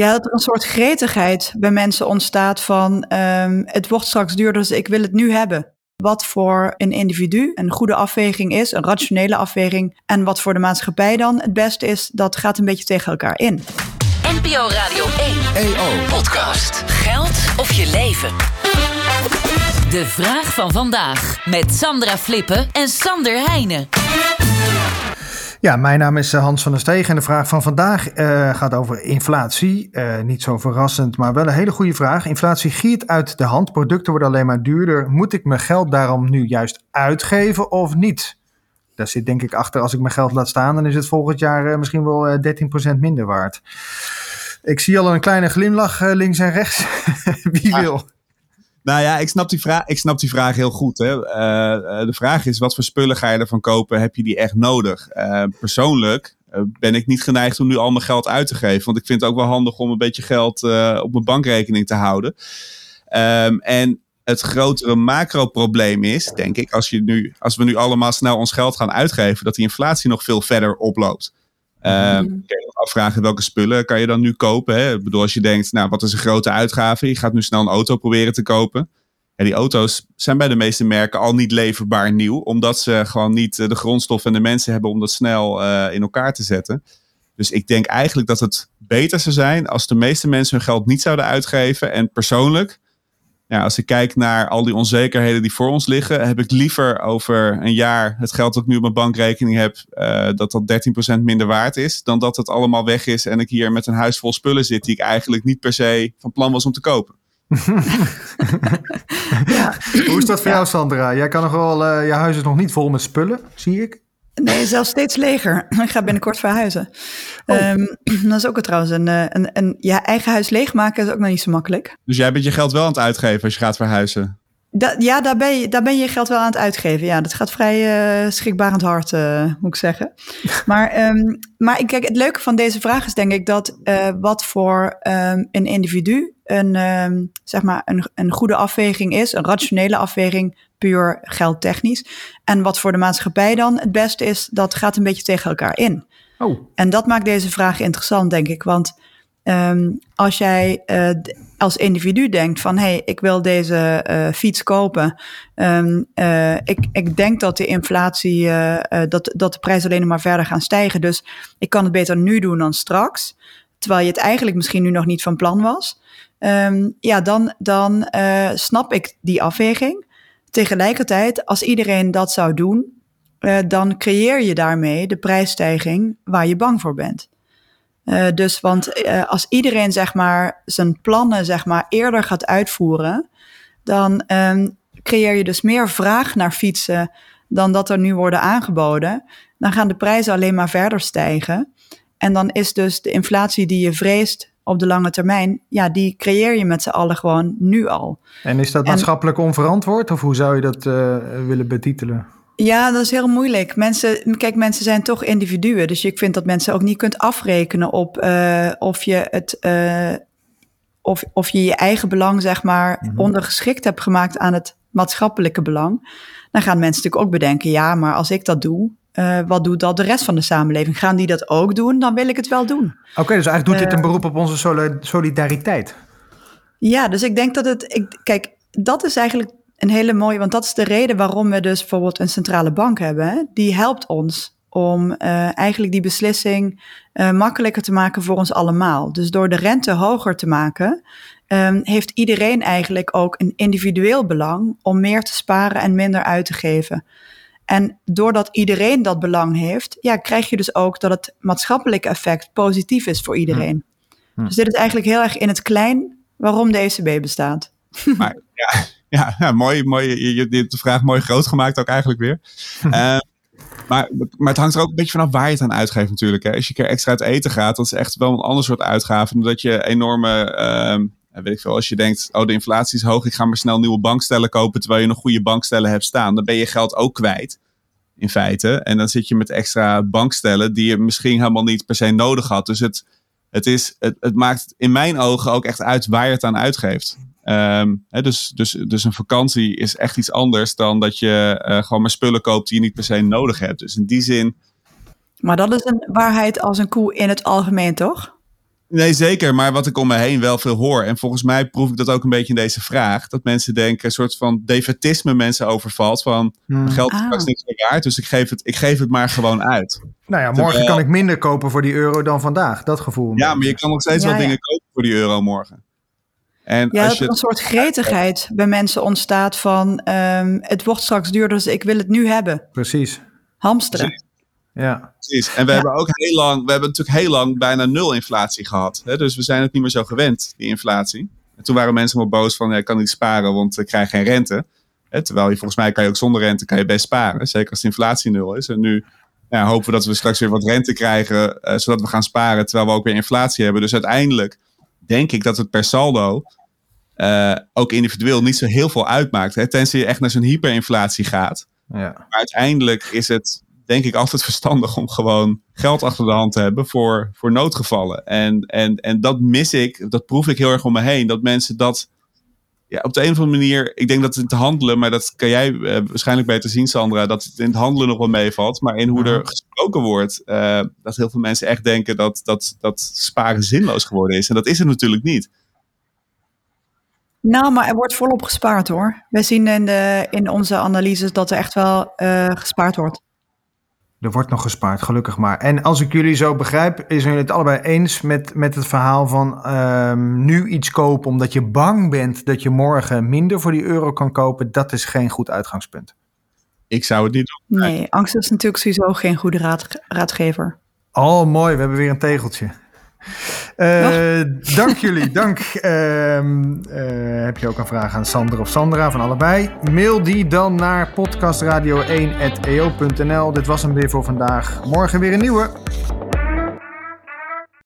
Ja, dat er een soort gretigheid bij mensen ontstaat van ehm, het wordt straks duurder, dus ik wil het nu hebben. Wat voor een individu een goede afweging is, een rationele afweging, en wat voor de maatschappij dan het beste is, dat gaat een beetje tegen elkaar in. NPO Radio 1 EO Podcast. Geld of je leven. De vraag van vandaag met Sandra Flippen en Sander Heijnen. Ja, mijn naam is eh, Hans van der Steeg en de vraag van vandaag uh, gaat over inflatie. Uh, niet zo verrassend, maar wel een hele goede vraag. Inflatie giert uit de hand, producten worden alleen maar duurder. Moet ik mijn geld daarom nu juist uitgeven of niet? Daar zit denk ik achter, als ik mijn geld laat staan, dan is het volgend jaar misschien wel 13% minder waard. Ik zie al een kleine glimlach links en rechts. Wie ah. wil? Nou ja, ik snap die vraag, ik snap die vraag heel goed. Hè. Uh, de vraag is, wat voor spullen ga je ervan kopen? Heb je die echt nodig? Uh, persoonlijk ben ik niet geneigd om nu al mijn geld uit te geven. Want ik vind het ook wel handig om een beetje geld op mijn bankrekening te houden. Um, en het grotere macro-probleem is, denk ik, als, je nu, als we nu allemaal snel ons geld gaan uitgeven, dat die inflatie nog veel verder oploopt. Uh, mm. Afvragen welke spullen kan je dan nu kopen? Hè? Ik bedoel, als je denkt, nou, wat is een grote uitgave? Je gaat nu snel een auto proberen te kopen. En die auto's zijn bij de meeste merken al niet leverbaar nieuw, omdat ze gewoon niet eh, de grondstof en de mensen hebben om dat snel uh, in elkaar te zetten. Dus ik denk eigenlijk dat het beter zou zijn als de meeste mensen hun geld niet zouden uitgeven. En persoonlijk ja, als ik kijk naar al die onzekerheden die voor ons liggen, heb ik liever over een jaar het geld dat ik nu op mijn bankrekening heb, uh, dat dat 13% minder waard is, dan dat het allemaal weg is en ik hier met een huis vol spullen zit die ik eigenlijk niet per se van plan was om te kopen. ja. Hoe is dat voor jou, Sandra? Jij kan nog wel, uh, je huis is nog niet vol met spullen, zie ik. Nee, zelfs steeds leger. Ik ga binnenkort verhuizen. Oh. Um, dat is ook trouwens een, eh, een, een, ja, eigen huis leegmaken is ook nog niet zo makkelijk. Dus jij bent je geld wel aan het uitgeven als je gaat verhuizen? Da, ja, daar ben, je, daar ben je geld wel aan het uitgeven. Ja, dat gaat vrij uh, schrikbarend hard, uh, moet ik zeggen. maar, um, maar kijk, het leuke van deze vraag is denk ik dat uh, wat voor um, een individu een, um, zeg maar een, een goede afweging is, een rationele afweging, puur geldtechnisch. En wat voor de maatschappij dan het beste is, dat gaat een beetje tegen elkaar in. Oh. En dat maakt deze vraag interessant, denk ik. Want als jij als individu denkt van hé, hey, ik wil deze uh, fiets kopen. Um, uh, ik, ik denk dat de inflatie, dat, dat de prijzen alleen maar verder gaan stijgen. Dus ik kan het beter nu doen dan straks. Terwijl je het eigenlijk misschien nu nog niet van plan was. Um, ja, dan, dan snap ik die afweging. Tegelijkertijd, als iedereen dat zou doen, dan creëer je daarmee de prijsstijging waar je bang voor bent. Uh, dus want uh, als iedereen zeg maar zijn plannen zeg maar eerder gaat uitvoeren, dan um, creëer je dus meer vraag naar fietsen dan dat er nu worden aangeboden. Dan gaan de prijzen alleen maar verder stijgen. En dan is dus de inflatie die je vreest op de lange termijn, ja, die creëer je met z'n allen gewoon nu al. En is dat maatschappelijk onverantwoord of hoe zou je dat uh, willen betitelen? Ja, dat is heel moeilijk. Mensen, kijk, mensen zijn toch individuen. Dus ik vind dat mensen ook niet kunt afrekenen op uh, of je het. Uh, of, of je je eigen belang, zeg maar, mm -hmm. ondergeschikt hebt gemaakt aan het maatschappelijke belang. Dan gaan mensen natuurlijk ook bedenken: ja, maar als ik dat doe, uh, wat doet dat de rest van de samenleving? Gaan die dat ook doen? Dan wil ik het wel doen. Oké, okay, dus eigenlijk doet dit een beroep op onze solidariteit. Ja, dus ik denk dat het. Ik, kijk, dat is eigenlijk een hele mooie. Want dat is de reden waarom we dus bijvoorbeeld een centrale bank hebben. Hè? Die helpt ons om uh, eigenlijk die beslissing makkelijker te maken voor ons allemaal. Dus door de rente hoger te maken. Um, heeft iedereen eigenlijk ook een individueel belang om meer te sparen en minder uit te geven. En doordat iedereen dat belang heeft, ja, krijg je dus ook dat het maatschappelijke effect positief is voor iedereen. Hm. Hm. Dus dit is eigenlijk heel erg in het klein waarom de ECB bestaat. Maar ja, ja, ja mooi, mooi. Je, je hebt de vraag mooi groot gemaakt ook eigenlijk weer. uh, maar, maar het hangt er ook een beetje vanaf waar je het aan uitgeeft natuurlijk. Hè. Als je een keer extra uit eten gaat, dat is echt wel een ander soort uitgave. Dan dat je enorme... Uh, weet ik veel, als je denkt, oh de inflatie is hoog, ik ga maar snel nieuwe bankstellen kopen terwijl je nog goede bankstellen hebt staan, dan ben je geld ook kwijt in feite. En dan zit je met extra bankstellen die je misschien helemaal niet per se nodig had. Dus het, het, is, het, het maakt in mijn ogen ook echt uit waar je het aan uitgeeft. Um, hè, dus, dus, dus een vakantie is echt iets anders dan dat je uh, gewoon maar spullen koopt die je niet per se nodig hebt. Dus in die zin. Maar dat is een waarheid als een koe in het algemeen, toch? Nee, zeker. Maar wat ik om me heen wel veel hoor. En volgens mij proef ik dat ook een beetje in deze vraag. Dat mensen denken, een soort van defetisme mensen overvalt. Van Hmm. geld is Ah. straks niks meer waard. Dus ik geef, het, ik geef het maar gewoon uit. Nou ja, morgen Terwijl- kan ik minder kopen voor die euro dan vandaag. Dat gevoel. Ja, maar je kan nog steeds Ja, wel ja. dingen kopen voor die euro morgen. En Ja, als dat je er een soort gretigheid bij mensen ontstaat van ehm, het wordt straks duurder, dus ik wil het nu hebben. Precies. Hamsteren. Ja. Precies. En we hebben ook heel lang, we hebben natuurlijk heel lang bijna nul inflatie gehad. Hè? Dus we zijn het niet meer zo gewend, die inflatie. En toen waren mensen wel boos van, ja, ik kan niet sparen, want ik krijg geen rente. Hè? Terwijl je volgens mij kan je ook zonder rente kan je best sparen. Zeker als de inflatie nul is. En nu ja, hopen we dat we straks weer wat rente krijgen, eh, zodat we gaan sparen, terwijl we ook weer inflatie hebben. Dus uiteindelijk denk ik dat het per saldo eh, ook individueel niet zo heel veel uitmaakt. Hè? Tenzij je echt naar zo'n hyperinflatie gaat. ja. Maar uiteindelijk is het, denk ik, altijd verstandig om gewoon geld achter de hand te hebben voor, voor noodgevallen. En, en, en dat mis ik, dat proef ik heel erg om me heen. Dat mensen dat ja, op de een of andere manier, ik denk dat het in het handelen, maar dat kan jij eh, waarschijnlijk beter zien, Sandra, dat het in het handelen nog wel meevalt. Maar in hoe er gesproken wordt, eh, dat heel veel mensen echt denken dat, dat, dat sparen zinloos geworden is. En dat is het natuurlijk niet. Nou, maar er wordt volop gespaard hoor. We zien in, de, in onze analyses dat er echt wel eh, gespaard wordt. Er wordt nog gespaard, gelukkig maar. En als ik jullie zo begrijp, is jullie het allebei eens met, met het verhaal van ehm, nu iets kopen omdat je bang bent dat je morgen minder voor die euro kan kopen. Dat is geen goed uitgangspunt. Ik zou het niet doen. Nee, angst is natuurlijk sowieso geen goede raad, raadgever. Oh, mooi. We hebben weer een tegeltje. Eh, dank jullie. Dank. Ehm, eh, heb je ook een vraag aan Sander of Sandra van allebei? Mail die dan naar podcastradio1.eo.nl. Dit was hem weer voor vandaag. Morgen weer een nieuwe.